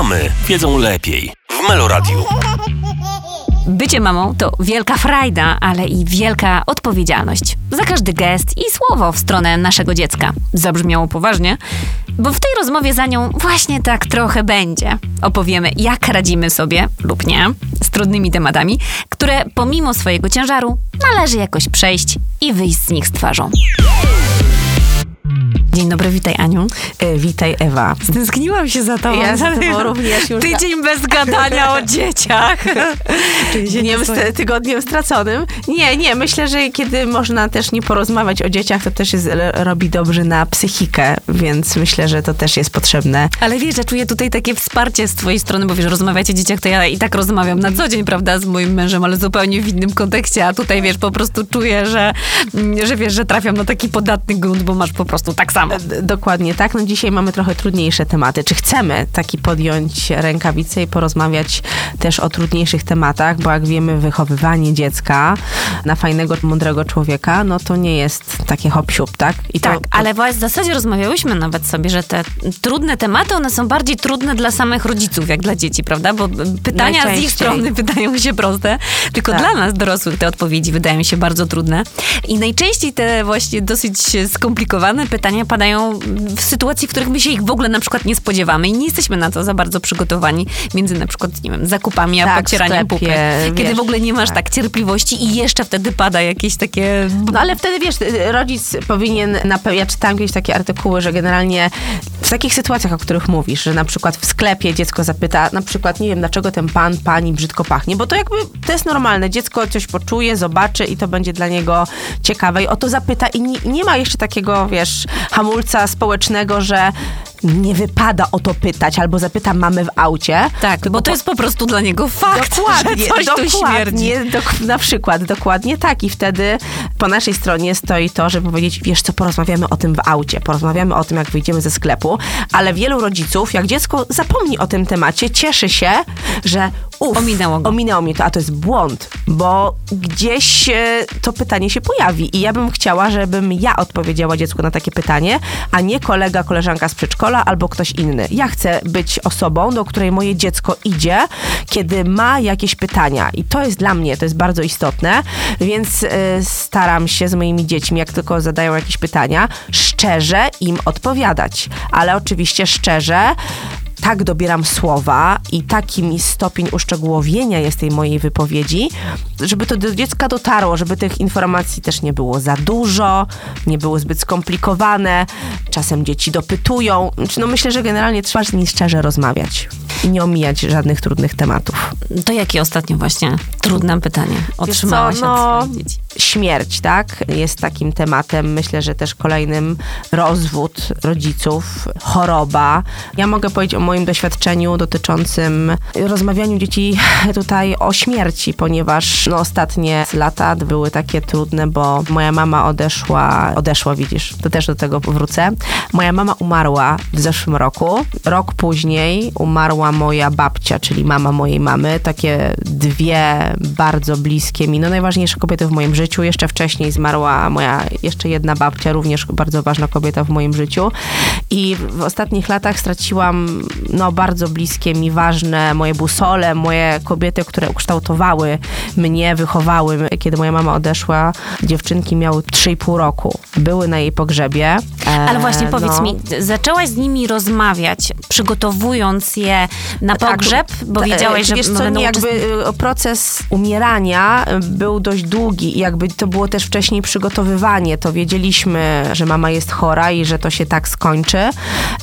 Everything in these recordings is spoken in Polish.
Mamy wiedzą lepiej. W Meloradiu. Bycie mamą to wielka frajda, ale i wielka odpowiedzialność. Za każdy gest i słowo w stronę naszego dziecka. Zabrzmiało poważnie, bo w tej rozmowie za nią właśnie tak trochę będzie. Opowiemy, jak radzimy sobie, lub nie, z trudnymi tematami, które pomimo swojego ciężaru należy jakoś przejść i wyjść z nich z twarzą. Dzień dobry, witaj Aniu. E, witaj Ewa. Stęskniłam się za tobą. Ja za tobą również już Tydzień bez gadania o dzieciach. Dniem, tygodniem straconym. Nie, nie, myślę, że kiedy można też nie porozmawiać o dzieciach, to też jest, robi dobrze na psychikę, więc myślę, że to też jest potrzebne. Ale wiesz, że czuję tutaj takie wsparcie z twojej strony, bo wiesz, rozmawiać o dzieciach, to ja i tak rozmawiam na co dzień, prawda, z moim mężem, ale zupełnie w innym kontekście, a tutaj, wiesz, po prostu czuję, że, mm, że wiesz, że trafiam na taki podatny grunt, bo masz po prostu tak samo. Dokładnie tak. No dzisiaj mamy trochę trudniejsze tematy. Czy chcemy taki podjąć rękawicę i porozmawiać też o trudniejszych tematach, bo jak wiemy, wychowywanie dziecka na fajnego, mądrego człowieka, no to nie jest takie hop tak? I to, Tak, to, ale właśnie w zasadzie rozmawiałyśmy nawet sobie, że te trudne tematy, one są bardziej trudne dla samych rodziców, jak dla dzieci, prawda? Bo pytania z ich strony wydają się proste, tylko Tak. dla nas dorosłych te odpowiedzi wydają się bardzo trudne. I najczęściej te właśnie dosyć skomplikowane pytania padają w sytuacji, w których my się ich w ogóle na przykład nie spodziewamy i nie jesteśmy na to za bardzo przygotowani między na przykład, nie wiem, zakupami a Tak, w pocieraniem pupy. sklepie, Kiedy wiesz, w ogóle nie masz tak. tak. cierpliwości i jeszcze wtedy pada jakieś takie... No ale wtedy wiesz, rodzic powinien, nape- ja czytałam kiedyś takie artykuły, że generalnie w takich sytuacjach, o których mówisz, że na przykład w sklepie dziecko zapyta, na przykład, nie wiem, dlaczego ten pan, pani brzydko pachnie, bo to jakby, to jest normalne, dziecko coś poczuje, zobaczy i to będzie dla niego ciekawe i o to zapyta i nie, nie ma jeszcze takiego, wiesz, hamulca społecznego, że nie wypada o to pytać, albo zapyta mamy w aucie. Tak, bo to jest po prostu dla niego fakt, Dokładnie, że coś tu śmierdzi. dokładnie, dok- na przykład, dokładnie tak. I wtedy po naszej stronie stoi to, żeby powiedzieć, wiesz co, porozmawiamy o tym w aucie, porozmawiamy o tym, jak wyjdziemy ze sklepu, ale wielu rodziców, jak dziecko zapomni o tym temacie, cieszy się, że uf, Ominęło go. ominęło mnie to, a to jest błąd, bo gdzieś e, to pytanie się pojawi i ja bym chciała, żebym ja odpowiedziała dziecku na takie pytanie, a nie kolega, koleżanka z przedszkola albo ktoś inny. Ja chcę być osobą, do której moje dziecko idzie, kiedy ma jakieś pytania i to jest dla mnie, to jest bardzo istotne, więc e, staram się z moimi dziećmi, jak tylko zadają jakieś pytania, szczerze im odpowiadać, ale oczywiście szczerze tak dobieram słowa i taki mi stopień uszczegółowienia jest tej mojej wypowiedzi, żeby to do dziecka dotarło, żeby tych informacji też nie było za dużo, nie były zbyt skomplikowane. Czasem dzieci dopytują. Znaczy, No myślę, że generalnie trzeba z nimi szczerze rozmawiać i nie omijać żadnych trudnych tematów. To jakie ostatnio właśnie trudne pytanie otrzymałaś co, no- od swoich dzieci? Śmierć, tak? Jest takim tematem. Myślę, że też kolejnym rozwód rodziców, choroba. Ja mogę powiedzieć o moim doświadczeniu dotyczącym rozmawianiu dzieci tutaj o śmierci, ponieważ no, ostatnie lata były takie trudne, bo moja mama odeszła, odeszła widzisz, to też do tego wrócę. Moja mama umarła w zeszłym roku. Rok później umarła moja babcia, czyli mama mojej mamy. Takie dwie bardzo bliskie mi, no najważniejsze kobiety w moim życiu. Jeszcze wcześniej zmarła moja jeszcze jedna babcia, również bardzo ważna kobieta w moim życiu. I w ostatnich latach straciłam no, bardzo bliskie mi, ważne moje busole, moje kobiety, które ukształtowały mnie, wychowały. Kiedy moja mama odeszła, dziewczynki miały 3,5 roku. Były na jej pogrzebie. E, Ale właśnie powiedz no. mi, zaczęłaś z nimi rozmawiać, przygotowując je na Tak, pogrzeb, bo ta- wiedziałaś, że wiesz co, będą nie, jakby y, proces umierania był dość długi i jakby to było też wcześniej przygotowywanie, to wiedzieliśmy, że mama jest chora i że to się tak skończy.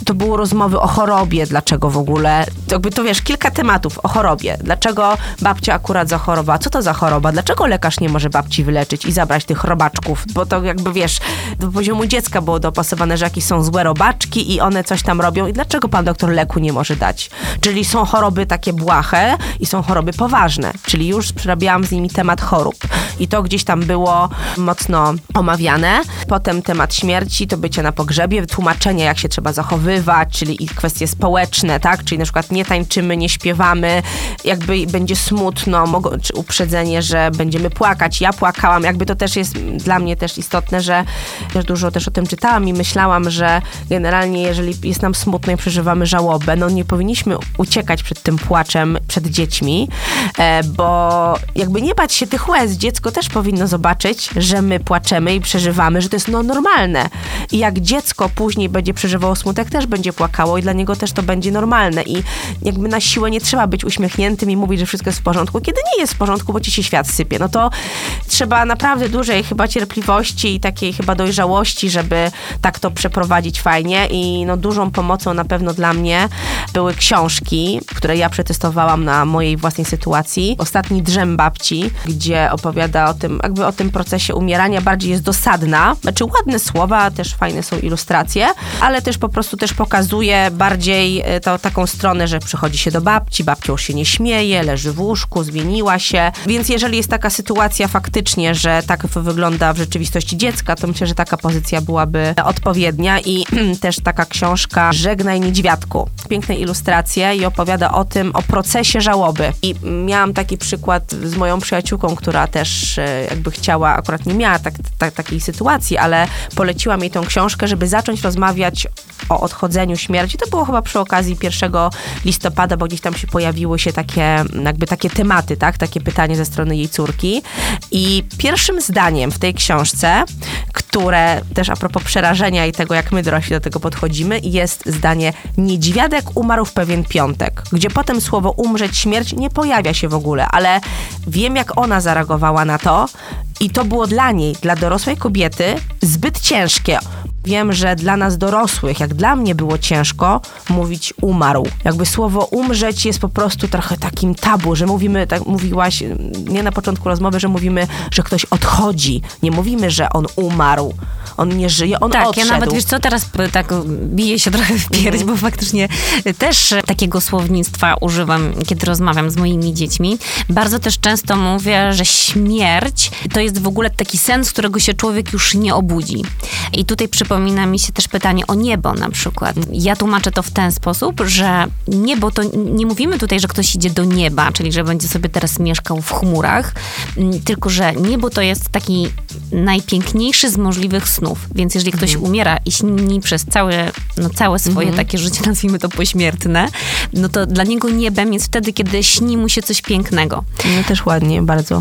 To były rozmowy o chorobie, dlaczego w ogóle, jakby to wiesz, kilka tematów o chorobie. Dlaczego babcia akurat zachorowała, co to za choroba, dlaczego lekarz nie może babci wyleczyć i zabrać tych robaczków, bo to jakby wiesz, do poziomu dziecka było dopasowane, że jakieś są złe robaczki i one coś tam robią i dlaczego pan doktor leku nie może dać? Czyli są choroby takie błahe i są choroby poważne, czyli już przerabiałam z nimi temat chorób. I to gdzieś tam było mocno omawiane. Potem temat śmierci, to bycie na pogrzebie, tłumaczenie, jak się trzeba zachowywać, czyli i kwestie społeczne, tak? Czyli na przykład nie tańczymy, nie śpiewamy, jakby będzie smutno, mogą, czy uprzedzenie, że będziemy płakać. Ja płakałam, jakby to też jest dla mnie też istotne, że też dużo też o tym czytałam i myślałam, że generalnie jeżeli jest nam smutno i przeżywamy żałobę, no nie powinniśmy uciekać przed tym płaczem, przed dziećmi, e, bo jakby nie bać się tych łez. Dziecko też powinno zobaczyć, że my płaczemy i przeżywamy, że to jest no normalne. I jak dziecko później będzie przeżywało smutek, też będzie płakało i dla niego też to będzie normalne. I jakby na siłę nie trzeba być uśmiechniętym i mówić, że wszystko jest w porządku, kiedy nie jest w porządku, bo ci się świat sypie. No to trzeba naprawdę dużej chyba cierpliwości i takiej chyba dojrzałości, żeby tak to przeprowadzić fajnie. I no dużą pomocą na pewno dla mnie były książki, które ja przetestowałam na mojej własnej sytuacji. Ostatni Drzem Babci, gdzie opowiada o tym, jakby o tym procesie umierania, bardziej jest dosadna. Znaczy ładne słowa, też fajne są ilustracje, ale też po prostu też pokazuje bardziej e, to, taką stronę, że przychodzi się do babci, babcia już się nie śmieje, leży w łóżku, zmieniła się. Więc jeżeli jest taka sytuacja faktycznie, że tak wygląda w rzeczywistości dziecka, to myślę, że taka pozycja byłaby odpowiednia i też taka książka Żegnaj Niedźwiadku. Piękne ilustracje i opowiada o tym, o procesie żałoby. I miałam taki przykład z moją przyjaciółką, która też e, jakby chciała, akurat nie miała tak, tak, takiej sytuacji, ale poleciła mi tą książkę, żeby zacząć rozmawiać o odchodzeniu śmierci. To było chyba przy okazji 1 listopada, bo gdzieś tam się pojawiły się takie, jakby takie tematy, tak? Takie pytanie ze strony jej córki. I pierwszym zdaniem w tej książce, które też a propos przerażenia i tego, jak my dorośli do tego podchodzimy, jest zdanie Niedźwiadek umarł w pewien piątek, gdzie potem słowo umrzeć, śmierć nie pojawia się w ogóle, ale wiem, jak ona zareagowała na to i to było dla niej, dla dorosłej kobiety, zbyt ciężkie. Wiem, że dla nas dorosłych, jak dla mnie było ciężko mówić umarł. Jakby słowo umrzeć jest po prostu trochę takim tabu, że mówimy, tak mówiłaś, nie na początku rozmowy, że mówimy, że ktoś odchodzi. Nie mówimy, że on umarł. On nie żyje, on tak, odszedł. ja nawet, wiesz co, teraz tak biję się trochę w pierś, bo faktycznie też takiego słownictwa używam, kiedy rozmawiam z moimi dziećmi. Bardzo też często mówię, że śmierć to jest w ogóle taki sen, z którego się człowiek już nie obudzi. I tutaj przypomina mi się też pytanie o niebo na przykład. Ja tłumaczę to w ten sposób, że niebo to nie mówimy tutaj, że ktoś idzie do nieba, czyli że będzie sobie teraz mieszkał w chmurach, mm, tylko że niebo to jest taki najpiękniejszy z możliwych snów. Więc jeżeli ktoś Mhm. umiera i śni przez całe, no całe swoje Mhm. takie życie, nazwijmy to pośmiertne, no to dla niego niebem jest wtedy, kiedy śni mu się coś pięknego. No też ładnie, bardzo.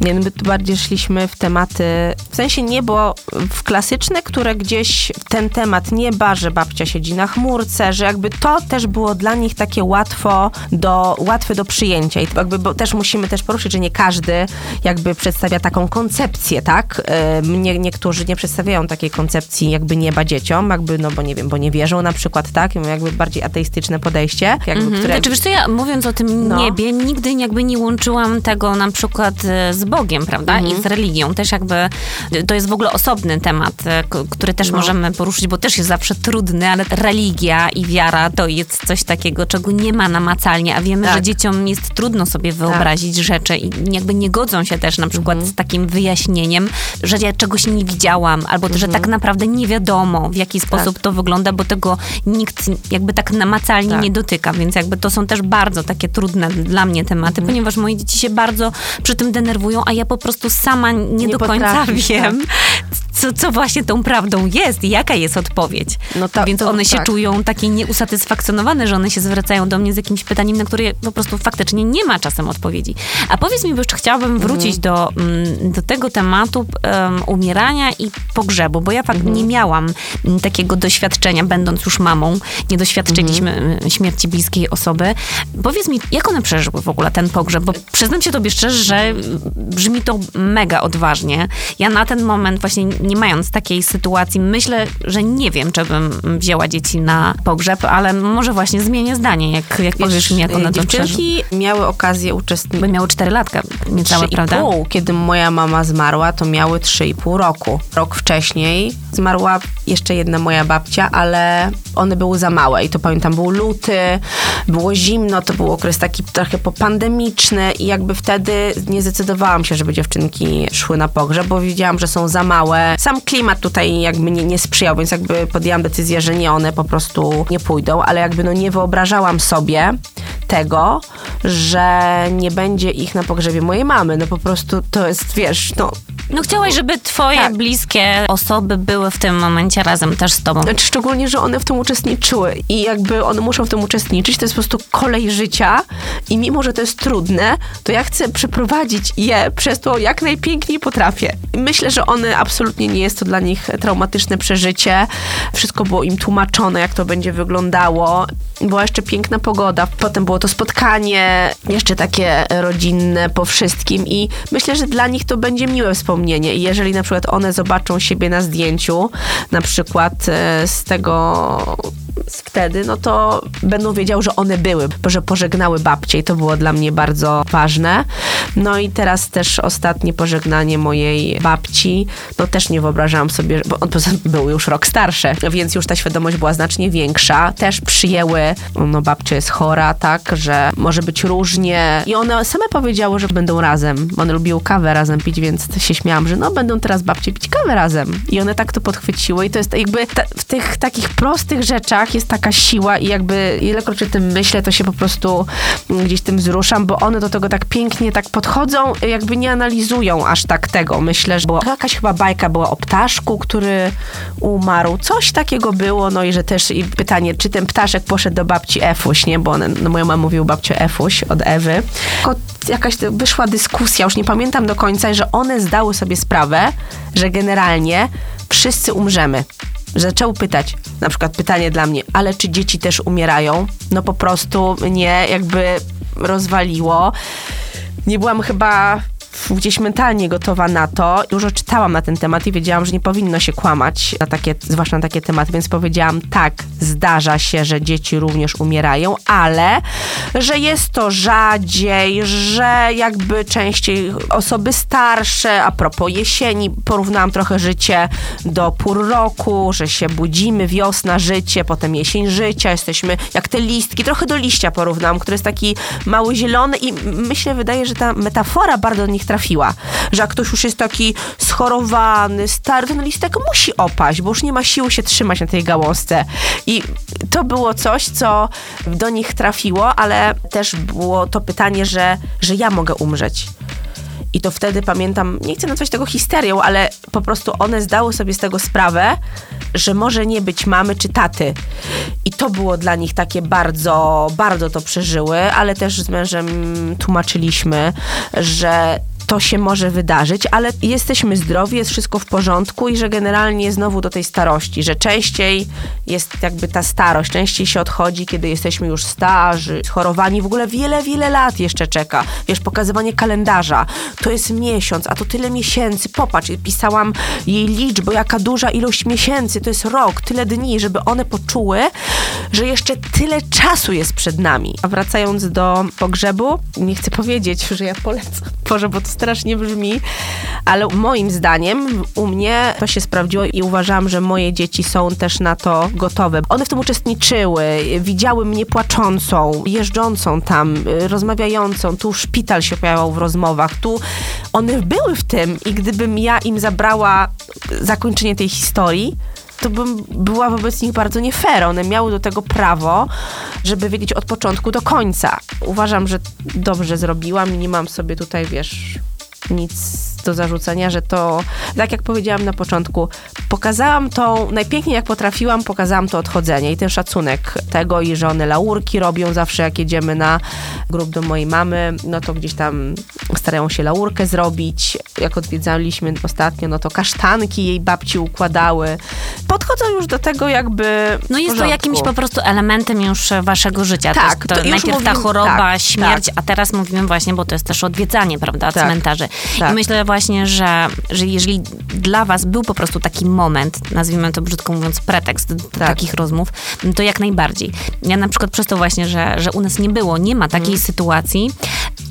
Nie, my tu bardziej szliśmy w tematy, w sensie niebo w klasyczne, które gdzieś ten temat nieba, że babcia siedzi na chmurce, że jakby to też było dla nich takie łatwo do, łatwe do przyjęcia. I jakby, bo też musimy też poruszyć, że nie każdy jakby przedstawia taką koncepcję, tak? E, Mnie, niektórzy nie przedstawiają takiej koncepcji jakby nieba dzieciom, jakby, no bo nie wiem, bo nie wierzą na przykład, tak? Jakby bardziej ateistyczne podejście, jakby, Mhm. które... Znaczy, wiesz co, ja mówiąc o tym No. niebie, nigdy jakby nie łączyłam tego na przykład e, z Bogiem, prawda? Mhm. I z religią. Też jakby, to jest w ogóle osobny temat, e, który też No. możemy poruszyć, bo też jest zawsze trudny, ale religia i wiara to jest coś takiego, czego nie ma namacalnie, a wiemy, Tak. że dzieciom jest trudno sobie wyobrazić rzeczy i jakby nie godzą się też na przykład Mhm. z takim wyjaśnieniem, że ja czegoś nie widziałam, albo że Mhm. tak naprawdę nie wiadomo, w jaki sposób to wygląda, bo tego nikt jakby tak namacalnie Tak. nie dotyka, więc jakby to są też bardzo takie trudne dla mnie tematy, Mhm. ponieważ moje dzieci się bardzo przy tym denerwują, a ja po prostu sama nie, Nie do końca potrafisz, wiem, co, co właśnie tą prawdą jest i jaka jest odpowiedź. No to- więc one się tak. czują takie nieusatysfakcjonowane, że one się zwracają do mnie z jakimś pytaniem, na które po prostu faktycznie nie ma czasem odpowiedzi. A powiedz mi, bo jeszcze chciałabym wrócić do, mm, do tego tematu em, umierania i pogrzebu, bo ja fakt nie miałam mm, takiego doświadczenia, będąc już mamą, nie doświadczyliśmy mm, śmierci bliskiej osoby. Powiedz mi, jak one przeżyły w ogóle ten pogrzeb, bo przyznam się tobie szczerze, że brzmi to mega odważnie. Ja na ten moment właśnie nie mając takiej sytuacji, myślę, że nie wiem, czy bym wzięła dzieci na pogrzeb, ale może właśnie zmienię zdanie, jak, jak powiesz mi, jak one to. Dziewczynki miały okazję uczestniczyć By miały 4 latka, niecałe, prawda? Pół. Kiedy moja mama zmarła, to miały 3,5 roku. Rok wcześniej zmarła jeszcze jedna moja babcia, ale one były za małe i to pamiętam, był luty, było zimno, to był okres taki trochę popandemiczny i jakby wtedy nie zdecydowałam się, żeby dziewczynki szły na pogrzeb, bo wiedziałam, że są za małe. Sam klimat tutaj jakby nie, nie sprzyjał, więc jakby podjęłam decyzję, że nie, one po prostu nie pójdą, ale jakby no nie wyobrażałam sobie tego, że nie będzie ich na pogrzebie mojej mamy. No po prostu to jest, wiesz, no No chciałaś, żeby twoje Tak. bliskie osoby były w tym momencie razem też z tobą. Znaczy, szczególnie, że one w tym uczestniczyły i jakby one muszą w tym uczestniczyć, to jest po prostu kolej życia i mimo, że to jest trudne, to ja chcę przeprowadzić je przez to jak najpiękniej potrafię. I Myślę, że one absolutnie nie jest to dla nich traumatyczne przeżycie. Wszystko było im tłumaczone, jak to będzie wyglądało. Była jeszcze piękna pogoda, potem było to spotkanie, jeszcze takie rodzinne po wszystkim i myślę, że dla nich to będzie miłe wspomnienie. I jeżeli na przykład one zobaczą siebie na zdjęciu, na przykład e, z tego wtedy, no to będą wiedziały, że one były, że pożegnały babcie i to było dla mnie bardzo ważne. No i teraz też ostatnie pożegnanie mojej babci, no też nie wyobrażałam sobie, bo on był już rok starszy, więc już ta świadomość była znacznie większa. Też przyjęły, no babcia jest chora, tak, że może być różnie i one same powiedziały, że będą razem. One lubią kawę razem pić, więc się śmiałam, że no będą teraz babcie pić kawę razem. I one tak to podchwyciły i to jest jakby ta, w tych takich prostych rzeczach jest taka siła i jakby ilekroć o tym myślę, to się po prostu gdzieś tym wzruszam, bo one do tego tak pięknie tak podchodzą, jakby nie analizują aż tak tego. Myślę, że była jakaś chyba bajka była o ptaszku, który umarł. Coś takiego było, no i że też i pytanie, czy ten ptaszek poszedł do babci Efuś, nie? Bo one, no moja mama mówiła babcia Efuś od Ewy. Tylko jakaś wyszła dyskusja, już nie pamiętam do końca, że one zdały sobie sprawę, że generalnie wszyscy umrzemy. Zaczęły pytać, na przykład pytanie dla mnie, ale czy dzieci też umierają? No po prostu mnie jakby rozwaliło. Nie byłam chyba gdzieś mentalnie gotowa na to. Dużo czytałam na ten temat i wiedziałam, że nie powinno się kłamać, na takie, zwłaszcza na takie tematy, więc powiedziałam tak, zdarza się, że dzieci również umierają, ale że jest to rzadziej, że jakby częściej osoby starsze, a propos jesieni, porównałam trochę życie do pór roku, że się budzimy, wiosna, życie, potem jesień życia, jesteśmy jak te listki, trochę do liścia porównałam, który jest taki mały zielony i myślę, wydaje, że ta metafora bardzo do nich trafiła, że jak ktoś już jest taki schorowany, stary, ten listek musi opaść, bo już nie ma siły się trzymać na tej gałązce. I to było coś, co do nich trafiło, ale też było to pytanie, że, że ja mogę umrzeć. I to wtedy pamiętam, nie chcę nazwać tego histerią, ale po prostu one zdały sobie z tego sprawę, że może nie być mamy czy taty. I to było dla nich takie bardzo, bardzo to przeżyły, ale też z mężem tłumaczyliśmy, że to się może wydarzyć, ale jesteśmy zdrowi, jest wszystko w porządku i że generalnie znowu do tej starości, że częściej jest jakby ta starość, częściej się odchodzi, kiedy jesteśmy już starzy, schorowani, w ogóle wiele, wiele lat jeszcze czeka. Wiesz, pokazywanie kalendarza, to jest miesiąc, a to tyle miesięcy, popatrz, pisałam jej liczbę, jaka duża ilość miesięcy, to jest rok, tyle dni, żeby one poczuły, że jeszcze tyle czasu jest przed nami. A wracając do pogrzebu, nie chcę powiedzieć, że ja polecam, Boże, bo to strasznie brzmi, ale moim zdaniem u mnie to się sprawdziło i uważam, że moje dzieci są też na to gotowe. One w tym uczestniczyły, widziały mnie płaczącą, jeżdżącą tam, rozmawiającą, tu szpital się pojawiał w rozmowach, tu one były w tym i gdybym ja im zabrała zakończenie tej historii, to bym była wobec nich bardzo nie fair. One miały do tego prawo, żeby wiedzieć od początku do końca. Uważam, że dobrze zrobiłam i nie mam sobie tutaj, wiesz, nic do zarzucenia, że to, tak jak powiedziałam na początku, pokazałam to najpiękniej jak potrafiłam, pokazałam to odchodzenie i ten szacunek tego i że one laurki robią zawsze jak jedziemy na grób do mojej mamy, no to gdzieś tam starają się laurkę zrobić. Jak odwiedzaliśmy ostatnio, no to kasztanki jej babci układały. Podchodzą już do tego jakby No jest to jakimś po prostu elementem już waszego życia. Tak, to, to jest, to najpierw ta mówimy- choroba, tak, śmierć, a teraz mówimy właśnie, bo to jest też odwiedzanie, prawda, Tak, cmentarzy. tak. I myślę właśnie, że, że jeżeli dla was był po prostu taki moment, nazwijmy to brzydko mówiąc pretekst do Tak. takich rozmów, to jak najbardziej. Ja na przykład przez to właśnie, że, że u nas nie było, nie ma takiej Mhm. sytuacji,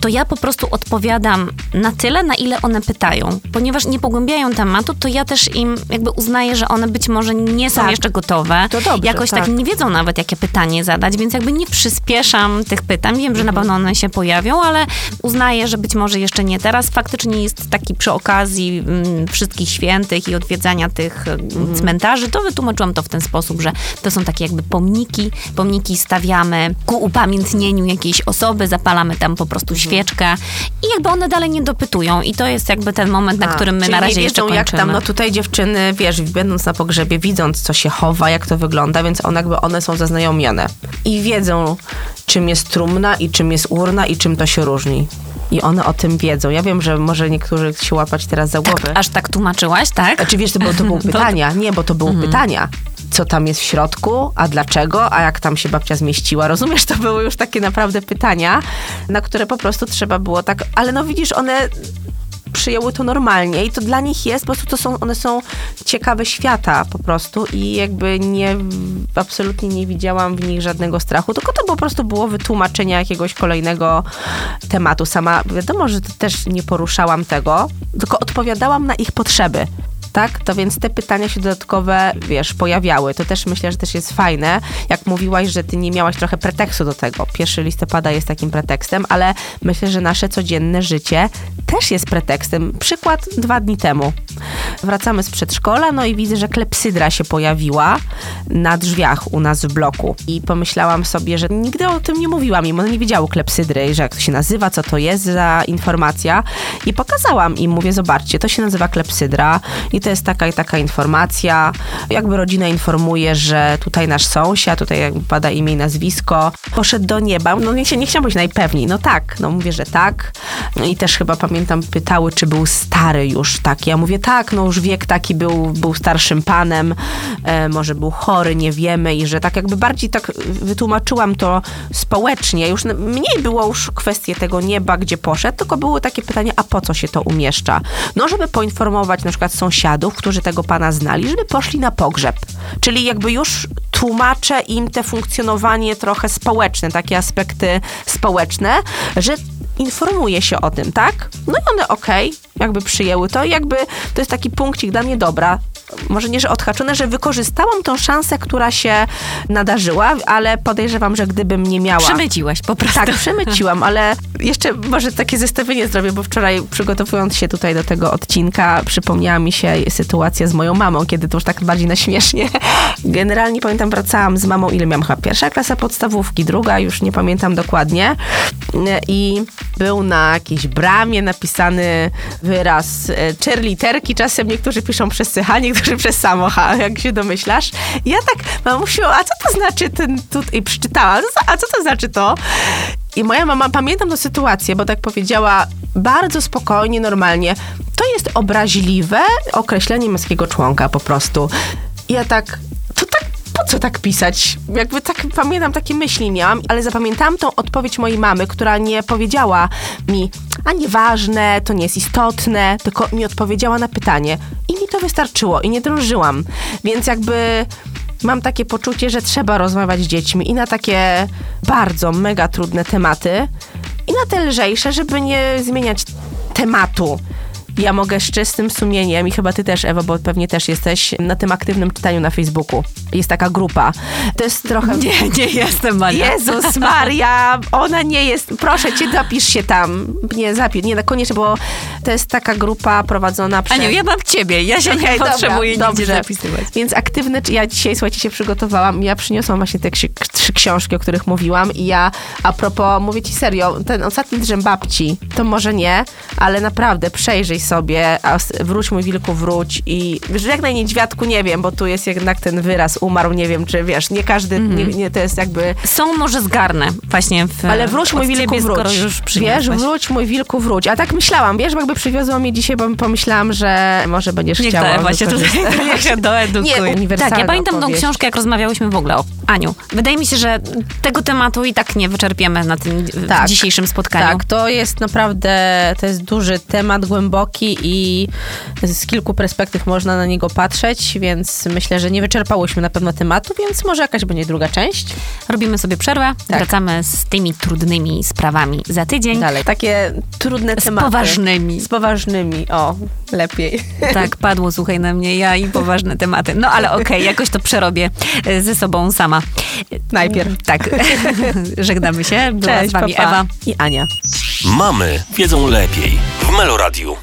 to ja po prostu odpowiadam na tyle, na ile one pytają. Ponieważ nie pogłębiają tematu, to ja też im jakby uznaję, że one być może nie są Tak. jeszcze gotowe. To dobrze, Jakoś tak. tak. nie wiedzą nawet, jakie pytanie zadać, więc jakby nie przyspieszam tych pytań. Wiem, że na pewno one się pojawią, ale uznaję, że być może jeszcze nie teraz. Faktycznie jest taki przy okazji mm, wszystkich świętych i odwiedzania tych mm, cmentarzy, to wytłumaczyłam to w ten sposób, że to są takie jakby pomniki. Pomniki stawiamy ku upamiętnieniu jakiejś osoby, zapalamy tam po prostu świeczkę i jakby one dalej nie dopytują. I to jest jakby ten moment, na A, którym my na razie nie jeszcze wiedzą, kończymy. jak tam, no tutaj dziewczyny, wiesz, będąc na pogrzebie, widząc, co się chowa, jak to wygląda, więc one jakby one są zaznajomione. I wiedzą, czym jest trumna i czym jest urna i czym to się różni. I one o tym wiedzą. Ja wiem, że może niektórzy się łapać teraz za głowę. Aż tak tłumaczyłaś, tak? Znaczy wiesz, to, było, to były pytania. Nie, bo to były Mhm. pytania. Co tam jest w środku, a dlaczego, a jak tam się babcia zmieściła. Rozumiesz, to były już takie naprawdę pytania, na które po prostu trzeba było tak... Ale no widzisz, one przyjęły to normalnie i to dla nich jest, po prostu to są, one są ciekawe świata po prostu i jakby nie, absolutnie nie widziałam w nich żadnego strachu, tylko to po prostu było wytłumaczenie jakiegoś kolejnego tematu. Sama wiadomo, że też nie poruszałam tego, tylko odpowiadałam na ich potrzeby. Tak, to więc te pytania się dodatkowe, wiesz, pojawiały. To też myślę, że też jest fajne. Jak mówiłaś, że ty nie miałaś trochę pretekstu do tego. 1 listopada jest takim pretekstem, ale myślę, że nasze codzienne życie też jest pretekstem. Przykład dwa dni temu. Wracamy z przedszkola, no i widzę, że klepsydra się pojawiła na drzwiach u nas w bloku. I pomyślałam sobie, że nigdy o tym nie mówiłam im. One nie wiedziały klepsydry, że jak to się nazywa, co to jest za informacja. I pokazałam im, mówię, zobaczcie, to się nazywa klepsydra i to jest taka i taka informacja. Jakby rodzina informuje, że tutaj nasz sąsiad, tutaj jakby pada imię i nazwisko, poszedł do nieba. No nie, nie chciałam być najpewniej. No tak, no mówię, że tak. No I też chyba pamiętam, pytały, czy był stary już taki. Ja mówię, tak, no już wiek taki był, był starszym panem, e, może był chory, nie wiemy i że tak jakby bardziej tak wytłumaczyłam to społecznie. Już mniej było już kwestie tego nieba, gdzie poszedł, tylko były takie pytania, a po co się to umieszcza? No, żeby poinformować na przykład sąsiadów, którzy tego pana znali, żeby poszli na pogrzeb. Czyli jakby już tłumaczę im te funkcjonowanie trochę społeczne, takie aspekty społeczne, że informuje się o tym, tak? No i one okej, jakby przyjęły to jakby to jest taki punkcik dla mnie dobra. Może nie, że odhaczone, że wykorzystałam tą szansę, która się nadarzyła, ale podejrzewam, że gdybym nie miała... Przemyciłaś po prostu. Tak, przemyciłam, ale jeszcze może takie zestawienie zrobię, bo wczoraj przygotowując się tutaj do tego odcinka, przypomniała mi się sytuacja z moją mamą, kiedy to już tak bardziej na śmiesznie. Generalnie pamiętam, wracałam z mamą, ile miałam chyba pierwsza klasa podstawówki, druga, już nie pamiętam dokładnie. I był na jakiejś bramie napisany wyraz e, cztery literki, czasem niektórzy piszą przez CH, niektórzy przez samo jak się domyślasz. I ja tak, mamusiu, a co to znaczy ten tu i przeczytałam, a co to znaczy to? I moja mama, pamiętam tę sytuację, bo tak powiedziała bardzo spokojnie, normalnie, to jest obraźliwe określenie męskiego członka po prostu. I ja tak, po co tak pisać? Jakby tak, pamiętam, takie myśli miałam, ale zapamiętałam tą odpowiedź mojej mamy, która nie powiedziała mi, a nieważne, to nie jest istotne, tylko mi odpowiedziała na pytanie. I mi to wystarczyło i nie drążyłam. Więc jakby mam takie poczucie, że trzeba rozmawiać z dziećmi i na takie bardzo mega trudne tematy, i na te lżejsze, żeby nie zmieniać tematu. Ja mogę z czystym sumieniem i chyba ty też, Ewa, bo pewnie też jesteś na tym aktywnym czytaniu na Facebooku. Jest taka grupa. To jest trochę... Nie, nie jestem, Maria. Jezus Maria, ona nie jest. Proszę cię, zapisz się tam. Nie, zapisz, nie, koniecznie, bo to jest taka grupa prowadzona przez... Aniu, ja mam ciebie, ja się Okej, nie dobra, potrzebuję nigdzie dobrze. zapisywać. Więc aktywny, ja dzisiaj, słuchajcie, się przygotowałam. Ja przyniosłam właśnie te ksi- trzy książki, o których mówiłam i ja, a propos, mówię ci serio, ten ostatni drzem babci, to może nie, ale naprawdę przejrzyj sobie, wróć mój wilku, wróć i żegnaj niedźwiadku, nie wiem, bo tu jest jednak ten wyraz umarł, nie wiem, czy wiesz, nie każdy, nie, nie, to jest jakby... Są może zgarnę właśnie w Ale wróć mój wilku, wróć. już wiesz, wróć mój wilku, wróć. A tak myślałam, wiesz, jakby przywiozłam je dzisiaj, bo pomyślałam, że może będziesz Niech chciała Ewa się tutaj wykorzystać. trochę doedukuje. Nie, uniwersalna Tak, ja pamiętam tą opowieść. książkę, jak rozmawiałyśmy w ogóle o Aniu, wydaje mi się, że tego tematu i tak nie wyczerpiemy na tym Tak. dzisiejszym spotkaniu. Tak, to jest naprawdę, to jest duży temat, głęboki i z kilku perspektyw można na niego patrzeć, więc myślę, że nie wyczerpałyśmy na pewno tematu, więc może jakaś będzie druga część. Robimy sobie przerwę, Tak. wracamy z tymi trudnymi sprawami za tydzień. Dalej, takie trudne Z tematy. poważnymi. Z poważnymi, o, lepiej. Tak, padło, słuchaj na mnie, ja i poważne tematy. No ale okej, jakoś to przerobię e, ze sobą sama. Najpierw. Tak, żegnamy się. Była Cześć, z wami pa, pa. Ewa. i Ania. Mamy wiedzą lepiej w Meloradiu.